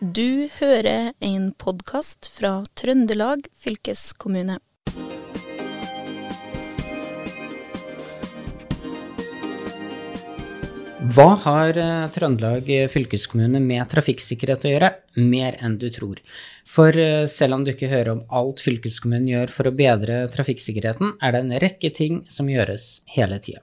Du hører en podkast fra Trøndelag fylkeskommune. Hva har eh, Trøndelag fylkeskommune med trafikksikkerhet å gjøre? Mer enn du tror. For eh, selv om du ikke hører om alt fylkeskommunen gjør for å bedre trafikksikkerheten, er det en rekke ting som gjøres hele tida.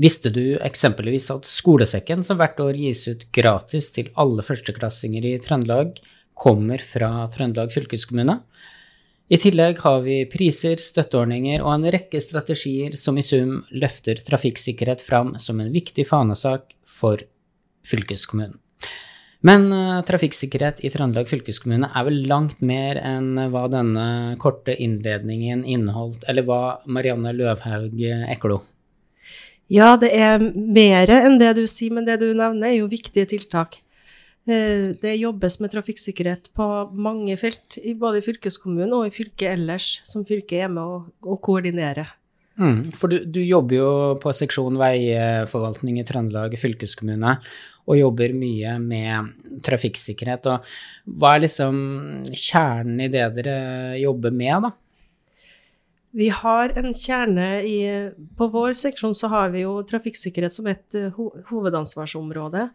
Visste du eksempelvis at skolesekken som hvert år gis ut gratis til alle førsteklassinger i Trøndelag, kommer fra Trøndelag fylkeskommune? I tillegg har vi priser, støtteordninger og en rekke strategier som i sum løfter trafikksikkerhet fram som en viktig fanesak for fylkeskommunen. Men uh, trafikksikkerhet i Trøndelag fylkeskommune er vel langt mer enn hva denne korte innledningen inneholdt, eller hva Marianne Løvhaug Eklo? Ja, det er mer enn det du sier, men det du nevner er jo viktige tiltak. Eh, det jobbes med trafikksikkerhet på mange felt, både i fylkeskommunen og i fylket ellers, som fylket er med å, koordinere. Mm, for du, du, jobber jo på seksjon veiforvaltning i Trøndelag fylkeskommune, og jobber mye med trafikksikkerhet. Og hva er liksom kjernen i det dere jobber med, da? Vi har en kjerne i På vår seksjon så har vi jo trafikksikkerhet som et uh, hovedansvarsområde.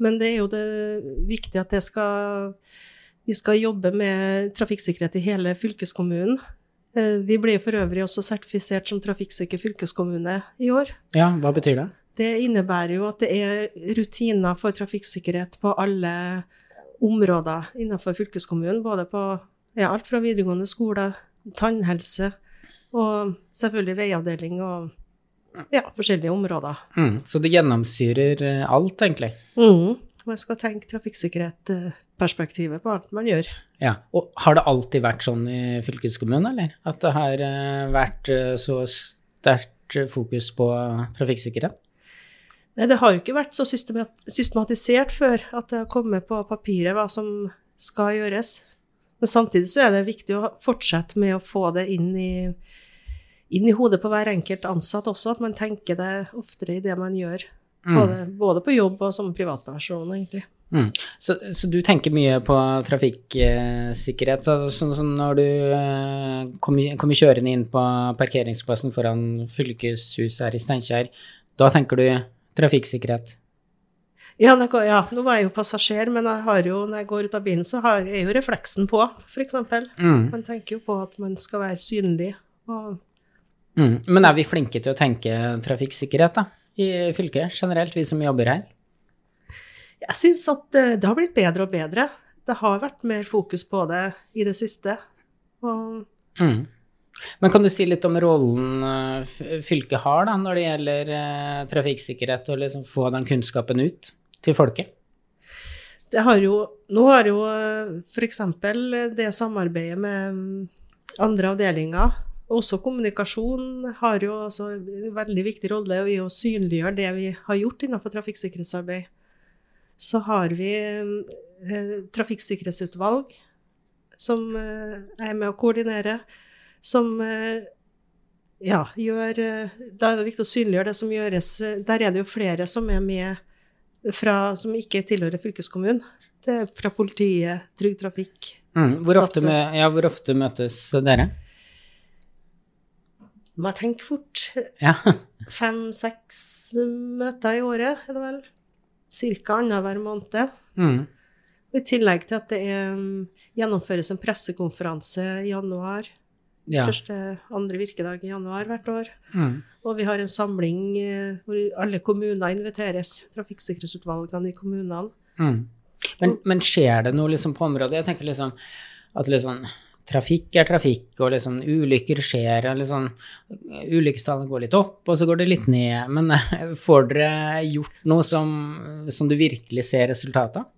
Men det er jo det viktig at det skal Vi skal jobbe med trafikksikkerhet i hele fylkeskommunen. Uh, vi blir for øvrig også sertifisert som trafikksikker fylkeskommune i år. Ja, hva betyr det? Det innebærer jo at det er rutiner for trafikksikkerhet på alle områder innenfor fylkeskommunen. Både på ja, alt fra videregående skole, tannhelse, og selvfølgelig veiavdeling og ja, forskjellige områder. Mm, så det gjennomsyrer eh, alt, egentlig? Mm. Man skal tenke trafikksikkerhetsperspektivet på alt man gjør. Ja, og Har det alltid vært sånn i fylkeskommunen, eller? At det har eh, vært eh, så sterkt fokus på trafikksikkerhet? Nei, det har jo ikke vært så systematisert før at det har kommet på papiret hva som skal gjøres. Men samtidig så er det viktig å fortsette med å få det inn i inn i hodet på hver enkelt ansatt også, at man tenker det oftere i det man gjør. Mm. Både, både, på jobb og som privatperson, egentlig. Mm. Så, så, du tenker mye på trafikksikkerhet. Så, sånn som når du eh, kommer, kommer kjørende inn på parkeringsplassen foran fylkeshuset her i Steinkjer, da tenker du trafikksikkerhet? Ja, ja, nå var jeg jo passasjer, men jeg jo, når jeg går ut av bilen, så har jeg jo refleksen på, f.eks. Mm. Man tenker jo på at man skal være synlig. og Mm. Men er vi flinke til å tenke trafikksikkerhet da, i fylket generelt, vi som jobber her? Jeg syns at det har blitt bedre og bedre. Det har vært mer fokus på det i det siste. Og... Mm. Men kan du si litt om rollen eh, fylket har da, når det gjelder eh, trafikksikkerhet, og liksom få den kunnskapen ut til folket? Det har jo, nå har jo f.eks. det samarbeidet med andre avdelinger også kommunikasjon har jo også en veldig viktig rolle i å synliggjøre det vi har gjort innenfor trafikksikkerhetsarbeid. Så har vi eh, trafikksikkerhetsutvalg som eh, er med å koordinere, som eh, ja, gjør eh, Da er det viktig å synliggjøre det som gjøres. Der er det jo flere som er med fra, som ikke tilhører fylkeskommunen. Det er fra politiet, Trygg Trafikk. Mm. Hvor, ofte med, ja, hvor ofte møtes dere? må jeg tenke fort. Ja. Fem-seks møter i året, er det vel. Cirka annenhver måned. Mm. I tillegg til at det er, gjennomføres en pressekonferanse i januar. Ja. Første, andre virkedag i januar hvert år. Mm. Og vi har en samling eh, hvor alle kommuner inviteres. Trafikksikkerhetsutvalgene i kommunene. Mm. Men, men, skjer det noe liksom på området? Jeg tenker liksom at liksom trafikk er trafikk, og liksom ulykker skjer, og liksom ulykkestallene går litt opp, og så går det litt ned. Men får dere gjort noe som, som du virkelig ser resultatet av?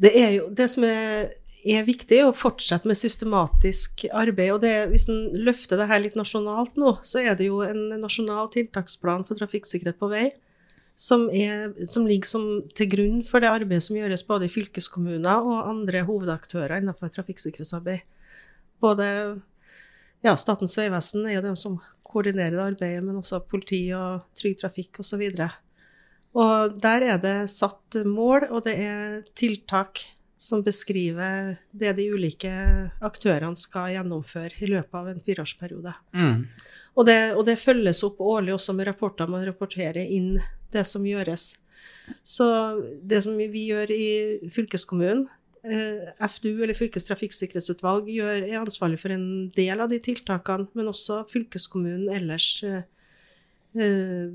Det er jo det som er, er viktig, å fortsette med systematisk arbeid. Og det, hvis en løfter det her litt nasjonalt nå, så er det jo en nasjonal tiltaksplan for trafikksikkerhet på vei. Som, er, som, ligger som til grunn for det arbeidet som gjøres både i fylkeskommuner og andre hovedaktører innenfor trafikksikkerhetsarbeid både ja, Statens vegvesen er jo de som koordinerer det arbeidet, men også politi og Trygg Trafikk osv. Og, og der er det satt mål, og det er tiltak som beskriver det de ulike aktørene skal gjennomføre i løpet av en fireårsperiode. Mm. Og det, og det følges opp årlig også med rapporter. Man rapporterer inn det som gjøres. Så det som vi gjør i fylkeskommunen, eh, FDU, eller Fylkes trafikksikkerhetsutvalg, gjør, er ansvarlig for en del av de tiltakene, men også fylkeskommunen ellers eh, eh,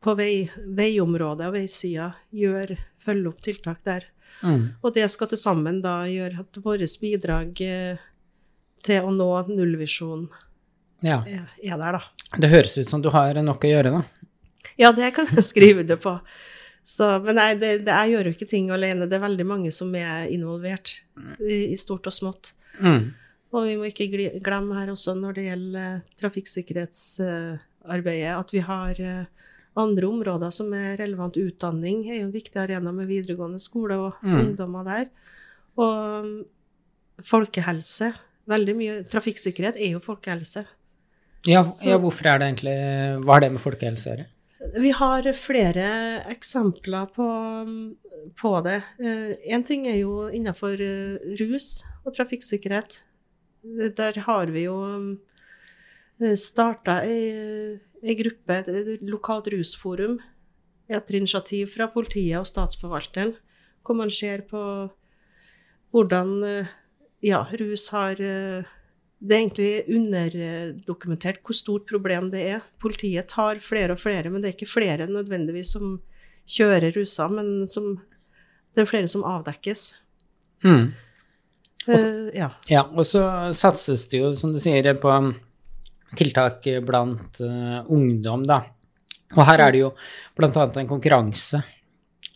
på vei, veiområdet og veisida gjør, følger opp tiltak der. Mm. Og det skal til sammen da gjøre at vårt bidrag eh, til å nå nullvisjonen Ja. er, er der, da. Det høres ut som du har nok å gjøre, da. Ja, det kan jeg skrive det på. Så, men nei, det, det, jeg gjør jo ikke ting alene. Det er veldig mange som er involvert, i, i stort og smått. Mm. Og vi må ikke glemme her også når det gjelder trafikksikkerhetsarbeidet, at vi har eh, andre områder som er relevant. Utdanning er jo en viktig arena med videregående skole og Mm. ungdommer der. Og mm, folkehelse. Veldig mye Trafikksikkerhet er jo folkehelse. Ja, ja, hvorfor er det egentlig Hva har det med folkehelse å gjøre? Vi har flere eksempler på, på det. Én ting er jo innenfor eh, rus og trafikksikkerhet. Der har vi jo starta ei, ei gruppe, et lokalt rusforum, etter initiativ fra politiet og statsforvalteren, hvor man ser på hvordan eh, ja, rus har eh, det er egentlig underdokumentert hvor stort problem det er. Politiet tar flere og flere, men det er ikke flere nødvendigvis som kjører rusa, men som, det er flere som avdekkes. Mm. Eh, ja. Ja, og så satses det jo, som du sier, på tiltak blant eh, ungdom, da. Og her er det jo annet en konkurranse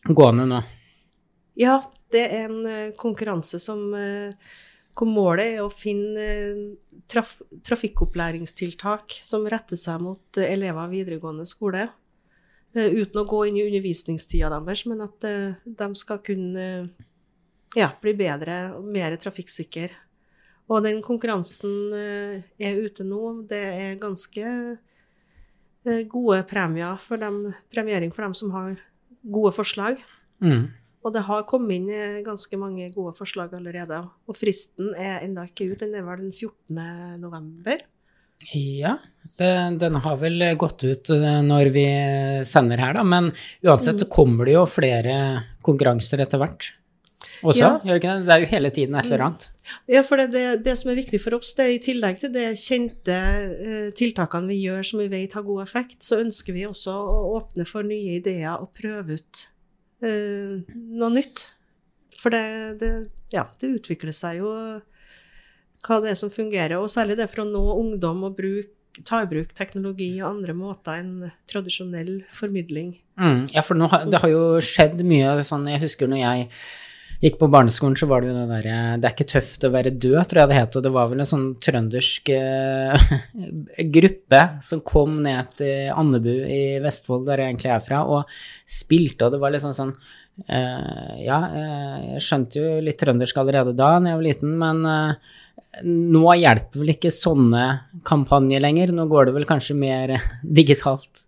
gående nå. ja, det er en eh, konkurranse som eh, hvor målet er å finne eh, traf trafikkopplæringstiltak som retter seg mot eh, elever av videregående skole. eh, uten å gå inn i undervisningstida deres, men at eh, de skal kunne eh, ja, bli bedre og mer trafikksikre. Og den konkurransen eh, er ute nå. Det er ganske eh, gode premier for dem, premiering for dem som har gode forslag. Mm. Og det har kommet inn eh, ganske mange gode forslag allerede. Og fristen er ennå ikke ut, den er vel den 14. november. Ja, det, den har vel gått ut når vi sender her, da. Men uansett så kommer det jo flere konkurranser etter hvert. Også, Ja. gjør det ikke det? Det er jo hele tiden et eller annet. Ja, for det, det, det som er viktig for oss, det er i tillegg til de kjente eh, tiltakene vi gjør som vi vet har god effekt, så ønsker vi også å åpne for nye ideer og prøve ut eh, noe nytt. For det, det, ja, det utvikler seg jo hva det er som fungerer, og særlig det for å nå ungdom og bruk, ta i bruk teknologi og andre måter enn tradisjonell formidling. Mm, ja, for har, det har jo skjedd mye sånn Jeg husker når jeg gikk på barneskolen, så var det jo det derre Det er ikke tøft å være død, tror jeg det het. Og det var vel en sånn trøndersk eh, gruppe som kom ned til Andebu i Vestfold, der jeg egentlig er fra, og spilte, og det var liksom sånn Uh, Ja, eh, jeg skjønte jo litt trøndersk allerede da da jeg var liten, men uh, nå hjelper vel ikke sånne kampanjer lenger. Nå går det vel kanskje mer digitalt.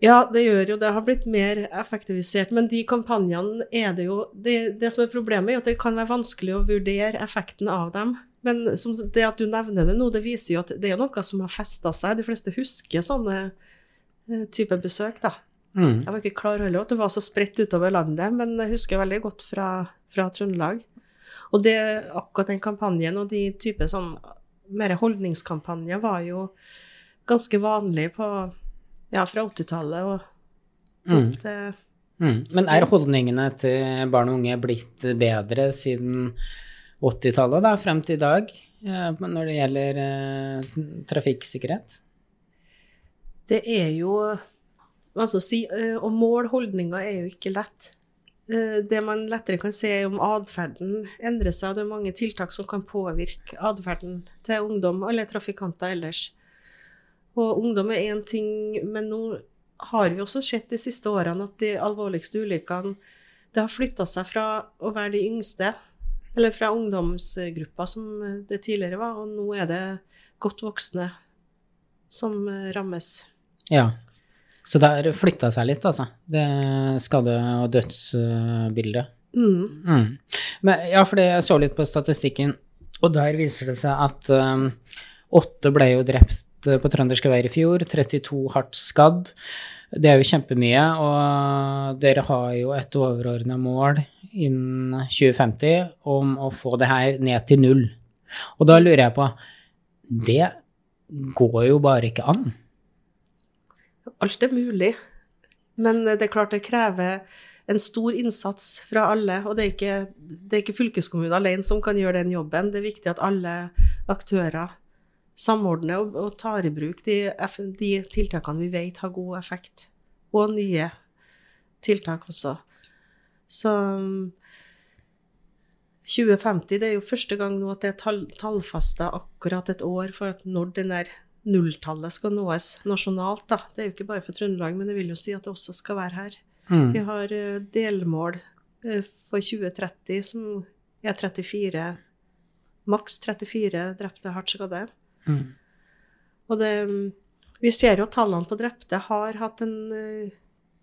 Ja, det gjør jo det. har blitt mer effektivisert. Men de kampanjene er det jo Det, det som er problemet, er at det kan være vanskelig å vurdere effekten av dem. Men som det at du nevner det nå, det viser jo at det er noe som har festa seg. De fleste husker sånne eh, type besøk, da. Mm. Jeg var ikke klar over at det var så spredt utover landet, men jeg husker veldig godt fra, fra Trøndelag. Og det, akkurat den kampanjen og de type sånn mer holdningskampanjer var jo ganske vanlig på ja, fra 80-tallet og Mm. opp til Mm. Men er holdningene til barn og unge blitt bedre siden 80-tallet, da, frem til i dag, eh, når det gjelder eh, trafikksikkerhet? Det er jo Altså si eh, Å måle holdninger er jo ikke lett. Eh, Det man lettere kan se, er om atferden endrer seg. Det er mange tiltak som kan påvirke atferden til ungdom eller trafikanter ellers. Og ungdom er én ting, men nå har vi også sett de siste årene at de alvorligste ulykkene det har flytta seg fra å være de yngste, eller fra ungdomsgruppa som det tidligere var, og nå er det godt voksne som rammes. Ja. Så det har flytta seg litt, altså. Det skade- og dødsbildet. Mm. Mm. Men, ja, for jeg så litt på statistikken, og der viser det seg at um, åtte ble jo drept på trønderske veier i fjor, 32 hardt skadd. Det er jo kjempemye, og dere har jo et overordna mål innen 2050 om å få det her ned til null. Og da lurer jeg på Det går jo bare ikke an. Alt er mulig. Men det er klart det krever en stor innsats fra alle. Og det er ikke, det er ikke fylkeskommunen alene som kan gjøre den jobben. Det er viktig at alle aktører samordner og, og tar i bruk de, de tiltakene vi vet har god effekt. Og nye tiltak også. Så um, 2050 det er jo første gang nå at det er tall, tallfesta akkurat et år for at når den der nulltallet skal nås nasjonalt. Da. Det er jo ikke bare for Trøndelag, men det vil jo si at det også skal være her. Mm. Vi har eh, delmål eh, for 2030 som er 34 Maks 34 drepte hardt skadde. Mm. Og det, vi ser jo at tallene på drepte har hatt en eh,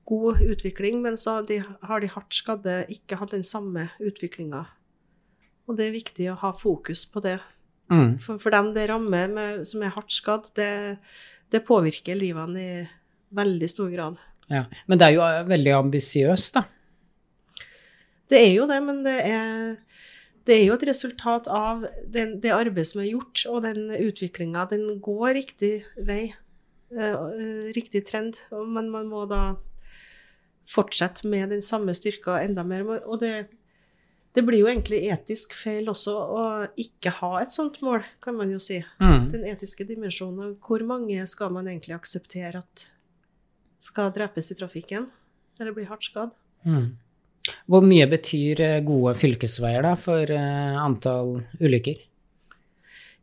god utvikling, men så de, har de hardt skadde ikke hatt den samme utviklinga. Og det er viktig å ha fokus på det. Mm. For, for dem det rammer med, som er hardt skadd, det, det påvirker livene i veldig stor grad. Ja. Men det er jo eh, veldig ambisiøst, da. Det er jo det, men det er, det er jo et resultat av den, det arbeidet som er gjort, og den utviklinga. Den går riktig vei, eh, eh, riktig trend, men man må da fortsette med den samme styrka enda mer. Og det, det blir jo egentlig etisk feil også å ikke ha et sånt mål, kan man jo si. Mm. Den etiske dimensjonen. Hvor mange skal man egentlig akseptere at skal drepes i trafikken, eller bli hardt skadd? Mm. Hvor mye betyr eh, gode fylkesveier da for eh, antall ulykker?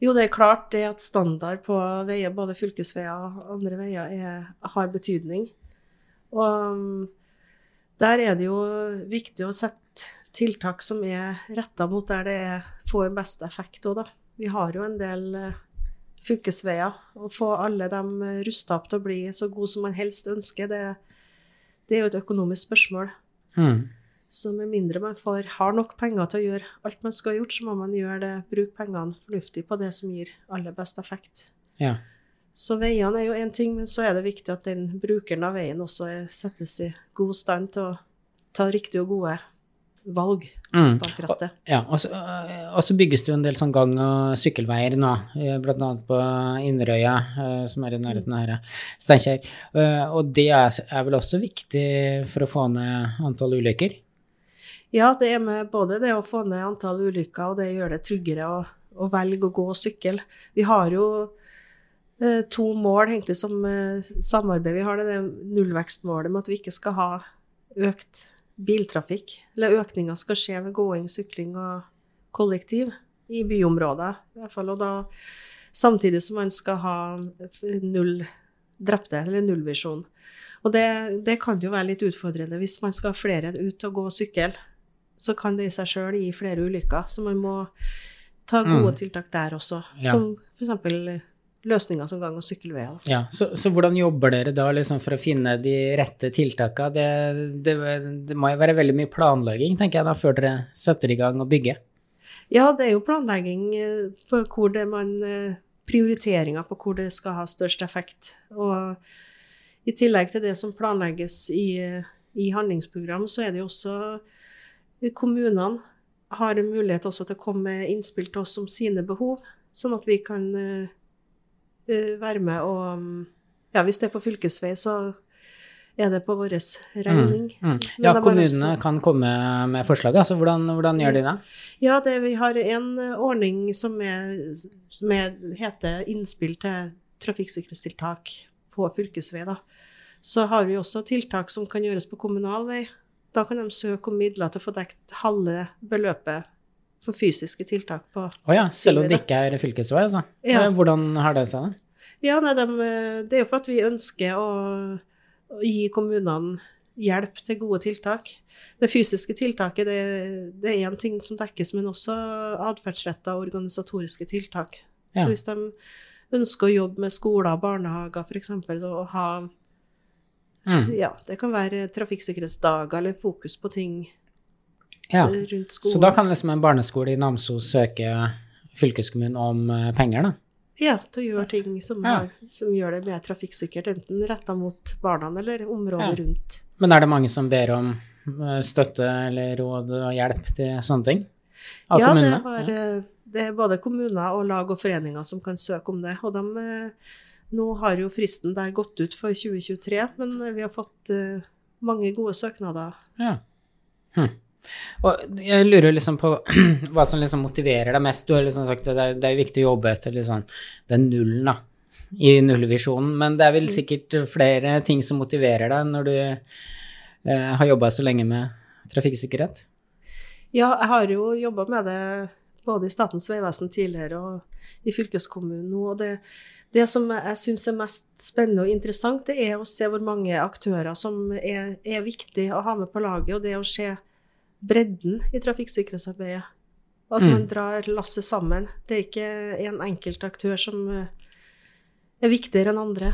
Jo, det er klart det at standard på veier, både fylkesveier og andre veier, er, har betydning. Og um, der er det jo viktig å sette tiltak som er retta mot der det er, får best effekt òg, da. Vi har jo en del eh, fylkesveier. Å få alle dem rusta opp til å bli så gode som man helst ønsker, det, det er jo et økonomisk spørsmål. Mm. Så med mindre man får, har nok penger til å gjøre alt man skal ha gjort, så må man gjøre det, bruke pengene fornuftig på det som gir aller best effekt. Ja. Så veiene er jo én ting, men så er det viktig at den brukeren av veien også er- settes i god stand til å ta riktige og gode valg Mm. bak rattet. Ja, og så, og så bygges det jo en del sånn gang- og sykkelveier nå, bl.a. blant annet på Inderøya, eh, som er i nærheten av Steinkjer. Eh, Og det er vel også viktig for å få ned antall ulykker? Ja, det er med både det å få ned antall ulykker, og det gjør det tryggere å, å velge å gå og sykle. Vi har jo eh, to mål egentlig som eh, samarbeid. Vi har det, det nullvekstmålet med at vi ikke skal ha økt biltrafikk. Eller økninga skal skje ved gåing, sykling og kollektiv i byområder. I hvert fall, og da samtidig som man skal ha null drepte, eller nullvisjon. Og det, det kan jo være litt utfordrende hvis man skal ha flere ut og gå og sykle. Så kan det i seg sjøl gi flere ulykker. Så man må ta gode Mm. tiltak der også. Ja. Som f.eks. løsninger som gang- og sykkelveier. Ja, så, så hvordan jobber dere da liksom for å finne de rette tiltakene? Det, det, det må jo være veldig mye planlegging, tenker jeg da, før dere setter i gang og bygger? Ja, det er jo planlegging eh, på hvor det man eh, Prioriteringer på hvor det skal ha størst effekt. Og i tillegg til det som planlegges i, eh, i handlingsprogram, så er det jo også eh, Kommunene har mulighet også til å komme med innspill til oss om sine behov, sånn at vi kan eh, eh, være med og mm, Ja, hvis det er på fylkesvei, så er det på vår regning. Mm. mm. Ja, kommunene også- kan komme med forslag, altså hvordan, hvordan gjør de det? Ja, det, vi har en ordning som, er, som er, heter innspill til trafikksikkerhetstiltak på fylkesvei. Da. Så har vi også tiltak som kan gjøres på kommunal vei. Da kan de søke om midler til å få dekt halve beløpet for fysiske tiltak på Å ja, selv om det ikke er fylkesvei, altså. Ja. Eh, Hvordan har det seg? Ja, nei, dem, eh, det er jo for at vi ønsker å, å gi kommunene hjelp til gode tiltak. Det fysiske tiltaket det, det er én ting som dekkes, men også atferdsretta organisatoriske tiltak. Ja. Så hvis de ønsker å jobbe med skoler og barnehager f.eks., og ha Mm. Ja, det kan være trafikksikkerhetsdager eller fokus på ting Ja. rundt skolen. Så da kan liksom en barneskole i Namsos søke fylkeskommunen om eh, penger, da? Ja, til å gjøre ting som, Ja. er, som gjør det mer trafikksikkert, enten retta mot barna eller området Ja. rundt. Men er det mange som ber om eh, støtte eller råd og hjelp til sånne ting? Av ja, det, kommunene? har, eh, det er både kommuner og lag og foreninger som kan søke om det. Og de, nå har jo fristen der gått ut for 2023, men vi har fått uh, mange gode søknader. Ja. Hm. Og jeg lurer liksom på hva som liksom motiverer deg mest. Du har liksom sagt at det er, det er viktig å jobbe etter liksom den nullen, da, i nullvisjonen. Men det er vel sikkert flere ting som motiverer deg når du eh, har jobba så lenge med trafikksikkerhet? Ja, jeg har jo jobba med det både i Statens vegvesen tidligere og i fylkeskommunen nå. og det, det som jeg syns er mest spennende og interessant, det er å se hvor mange aktører som er, er viktig å ha med på laget, og det å se bredden i trafikksikkerhetsarbeidet. At Mm. man drar lasset sammen. Det er ikke en enkelt aktør som eh, er viktigere enn andre.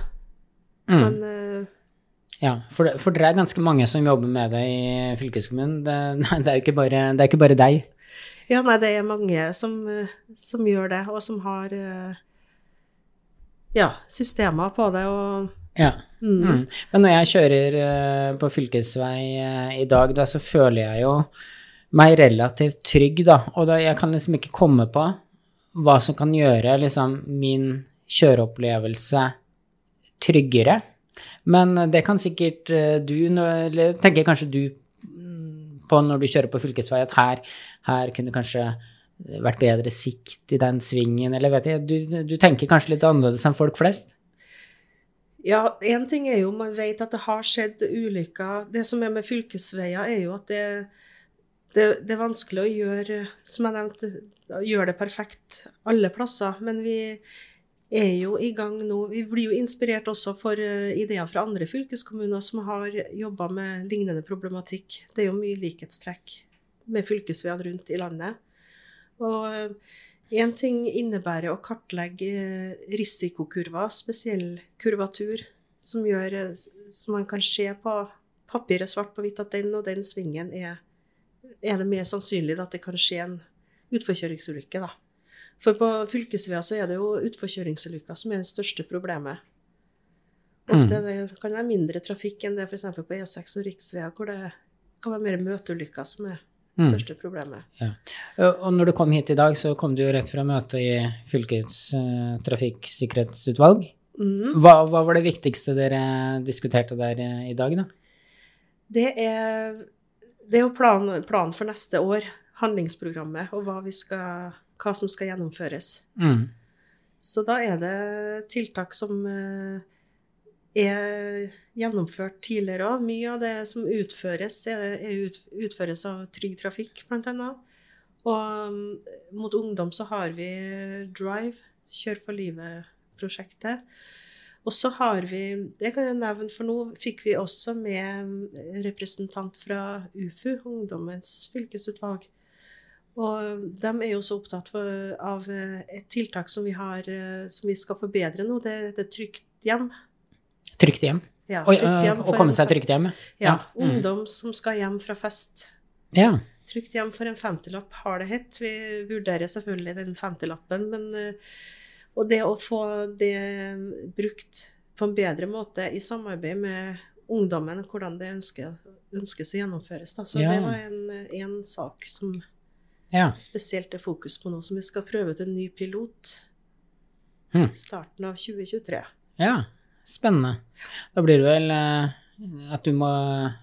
Mm. Men eh, Ja, for, det, for dere er ganske mange som jobber med det i fylkeskommunen. Det, det er jo ikke bare, det er ikke bare deg. Ja, nei, det er mange som, eh, som gjør det, og som har eh, ja, systemer på det. og Ja. mm. Mm. Men når jeg kjører eh, på fylkesvei i dag, da, så føler jeg jo meg relativt trygg, da. Og da, jeg kan liksom ikke komme på hva som kan gjøre liksom min kjøreopplevelse tryggere. Men det kan sikkert du, eller tenker kanskje du på når du kjører på fylkesvei, at her, her kunne kanskje vært bedre sikt i den svingen, eller vet jeg, du, du tenker kanskje litt annerledes enn folk flest? Ja, én ting er jo man vet at det har skjedd ulykker. Det som er med fylkesveier, er jo at det, det, det er vanskelig å gjøre, som jeg nevnte, gjøre det perfekt alle plasser. Men vi er jo i gang nå. Vi blir jo inspirert også for eh, ideer fra andre fylkeskommuner som har jobba med lignende problematikk. Det er jo mye likhetstrekk med fylkesveiene rundt i landet. Og Én ting innebærer å kartlegge eh, risikokurver, spesiell kurvatur, som gjør eh, så man kan se på papiret svart på hvitt at den og den svingen er, er det mer sannsynlig at det kan skje en utforkjøringsulykke. Da. For på fylkesveier så er det jo utforkjøringsulykker som er det største problemet. Ofte det kan være mindre trafikk enn det f.eks. på E6 og riksveier, hvor det kan være mer møteulykker som er det Mm. største problemet. Og når du kom hit i dag, så kom du jo rett fra møtet i fylkets uh, trafikksikkerhetsutvalg. Mm. Hva, hva var det viktigste dere diskuterte der uh, i dag, da? Det er, det er jo planen plan for neste år, handlingsprogrammet, og hva, vi skal, hva som skal gjennomføres. Mm. Så da er det tiltak som eh, er gjennomført tidligere òg. Mye av det som utføres, ut, utføres av Trygg Trafikk, bl.a. Og mm, mot ungdom så har vi Drive, Kjør for livet-prosjektet. Og så har vi, det kan jeg nevne, for nå fikk vi også med representant fra UFU, Ungdommens fylkesutvalg. Og de er jo så opptatt for, av eh, et tiltak som vi, har, eh, som vi skal forbedre nå. Det heter Trygt hjem. Trygt hjem. Ja, trygt øh, hjem å for komme seg trygt hjem. Ja, Ja, mm. ungdom som skal hjem fra fest. Ja. Trygt hjem for en femtilapp har det hett. Vi vurderer selvfølgelig den femtilappen, men eh, Og det å få det brukt på en bedre måte i samarbeid med ungdommen, hvordan det ønskes, ønskes å gjennomføres. Da. Så Ja. det var en, en sak som ja. spesielt det fokus på nå, som vi skal prøve ut en ny pilot Hm. i starten av 2023. ja. Spennende. Da blir det vel eh, at du må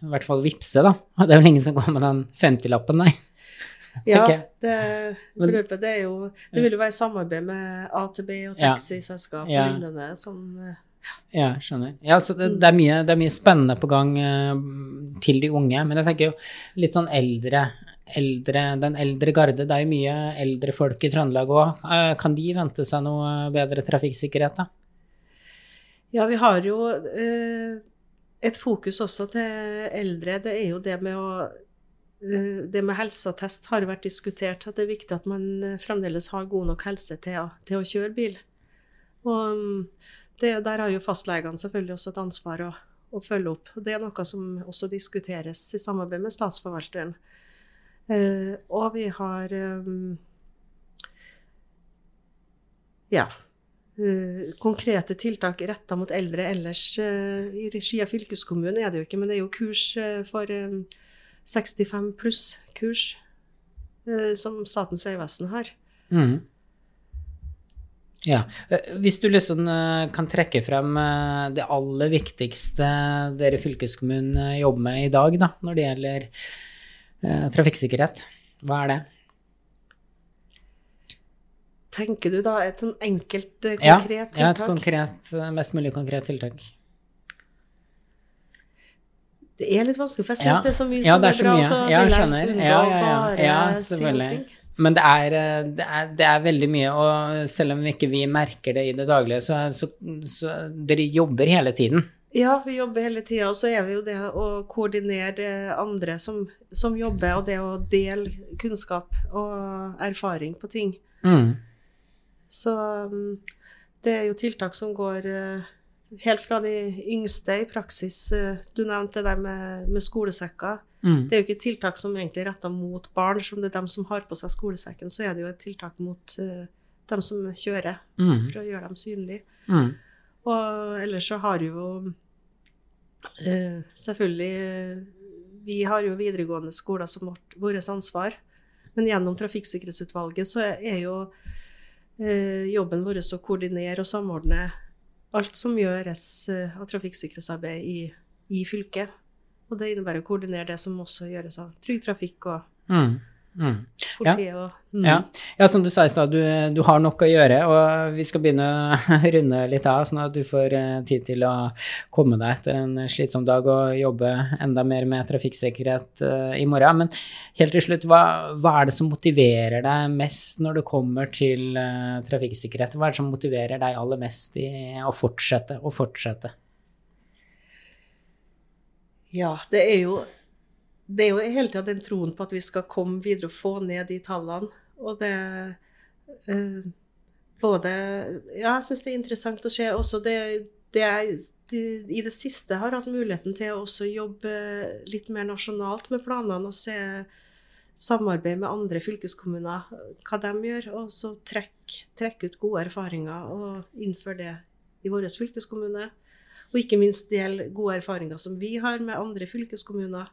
i hvert fall vippse, da. Det er vel ingen som går med den 50-lappen, nei. Ja, det, beløpet, det, er jo, det vil jo være samarbeid med AtB og taxiselskap Ja. og lignende. Sånn, Ja, skjønner. Ja, så det, det, er mye, det er mye spennende på gang uh, til de unge, men jeg tenker jo litt sånn eldre, eldre Den eldre garde, det er jo mye eldre folk i Trøndelag òg. kan de vente seg noe bedre trafikksikkerhet, da? Ja, vi har jo eh, et fokus også til eldre. Det er jo det med å eh, Det med helseattest har vært diskutert, at det er viktig at man eh, fremdeles har god nok helse til, til å kjøre bil. Og mm, det, der har jo fastlegene selvfølgelig også et ansvar å, å følge opp. Det er noe som også diskuteres i samarbeid med statsforvalteren. Eh, og vi har um, ja, eh, konkrete tiltak retta mot eldre ellers. eh, I regi av fylkeskommunen er det jo ikke, men det er jo kurs eh, for eh, 65 pluss-kurs eh, som Statens vegvesen har. Mm. Ja. Eh, Hvis du liksom eh, kan trekke frem eh, det aller viktigste dere fylkeskommunen eh, jobber med i dag, da, når det gjelder eh, trafikksikkerhet, hva er det? Tenker du da et sånn enkelt, konkret Ja, konkret ja, et konkret, eh, mest mulig konkret tiltak. Det er litt vanskelig, for jeg Ja. det er så mye Ja, som er, bra, mye. så Ja, jeg skjønner. Ja, ja, selvfølgelig. Men det er, eh, det, er, det er veldig mye, og selv om ikke vi merker det i det daglige, så, så, så dere jobber hele tiden. Ja, vi jobber hele tida, og så er vi jo det å koordinere andre som, som jobber, og det å dele kunnskap og erfaring på ting. Mm. Så um, det er jo tiltak som går eh, helt fra de yngste i praksis. eh, Du nevnte det der med, med skolesekker. Mm. Det er jo ikke tiltak som egentlig er retta mot barn, som det er dem som har på seg skolesekken. Så er det jo et tiltak mot eh, dem som kjører, Mm. for å gjøre dem synlige. Mm. Og ellers så har jo selvfølgelig eh, Vi har jo videregående skoler som vårt, vårt ansvar. Men gjennom Trafikksikkerhetsutvalget så er jo eh, jobben vår å koordinere og samordne alt som gjøres eh, av trafikksikkerhetsarbeid i, i fylket. Og det innebærer å koordinere det som også gjøres av Trygg Trafikk og Mm. Mm. politiet og mm. Ja. ja, som du sa i stad, du, du har nok å gjøre, og vi skal begynne å runde litt av, sånn at du får eh, tid til å komme deg etter en slitsom dag og jobbe enda mer med trafikksikkerhet uh, i morgen. Men helt til slutt, hva, hva er det som motiverer deg mest når det kommer til uh, trafikksikkerhet? Hva er det som motiverer deg aller mest i å fortsette og fortsette? Ja, det er jo det er jo hele tida den troen på at vi skal komme videre og få ned de tallene. Og det eh, Både Ja, jeg syns det er interessant å se også det, det jeg de, i det siste har hatt muligheten til å også jobbe litt mer nasjonalt med planene og se samarbeid med andre fylkeskommuner, hva de gjør, og så trekke trekk ut gode erfaringer og innføre det i vår fylkeskommune. Og ikke minst dele gode erfaringer som vi har med andre fylkeskommuner.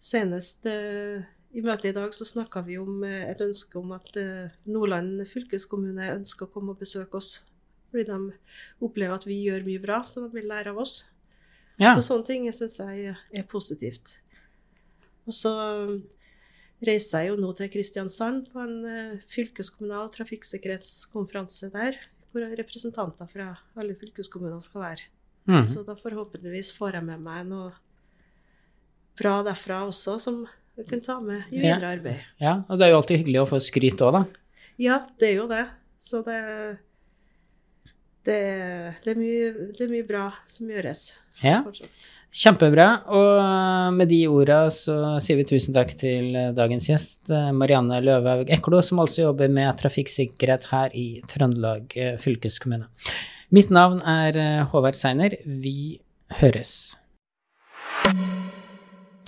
Senest eh, i møtet i dag så snakka vi om eh, et ønske om at eh, Nordland fylkeskommune ønsker å komme og besøke oss. Fordi de opplever at vi gjør mye bra, så de vil lære av oss. Ja. Så sånne ting syns jeg er positivt. Og så reiser jeg jo nå til Kristiansand på en fylkeskommunal trafikksikkerhetskonferanse der, hvor representanter fra alle fylkeskommuner skal være. Mm. Så da forhåpentligvis får jeg med meg noe bra derfra også, som vi kan ta med i videre arbeid. ja, og det er jo alltid hyggelig å få skryt òg, da. Ja, det er jo det. Så det det, det, er mye, det er mye bra som gjøres Ja. Kjempebra. Og med de orda så sier vi tusen takk til dagens gjest, eh, Marianne Løvhaug Eklo, som altså jobber med trafikksikkerhet her i Trøndelag eh, fylkeskommune. Mitt navn er eh, Håvard Seiner. Vi høres.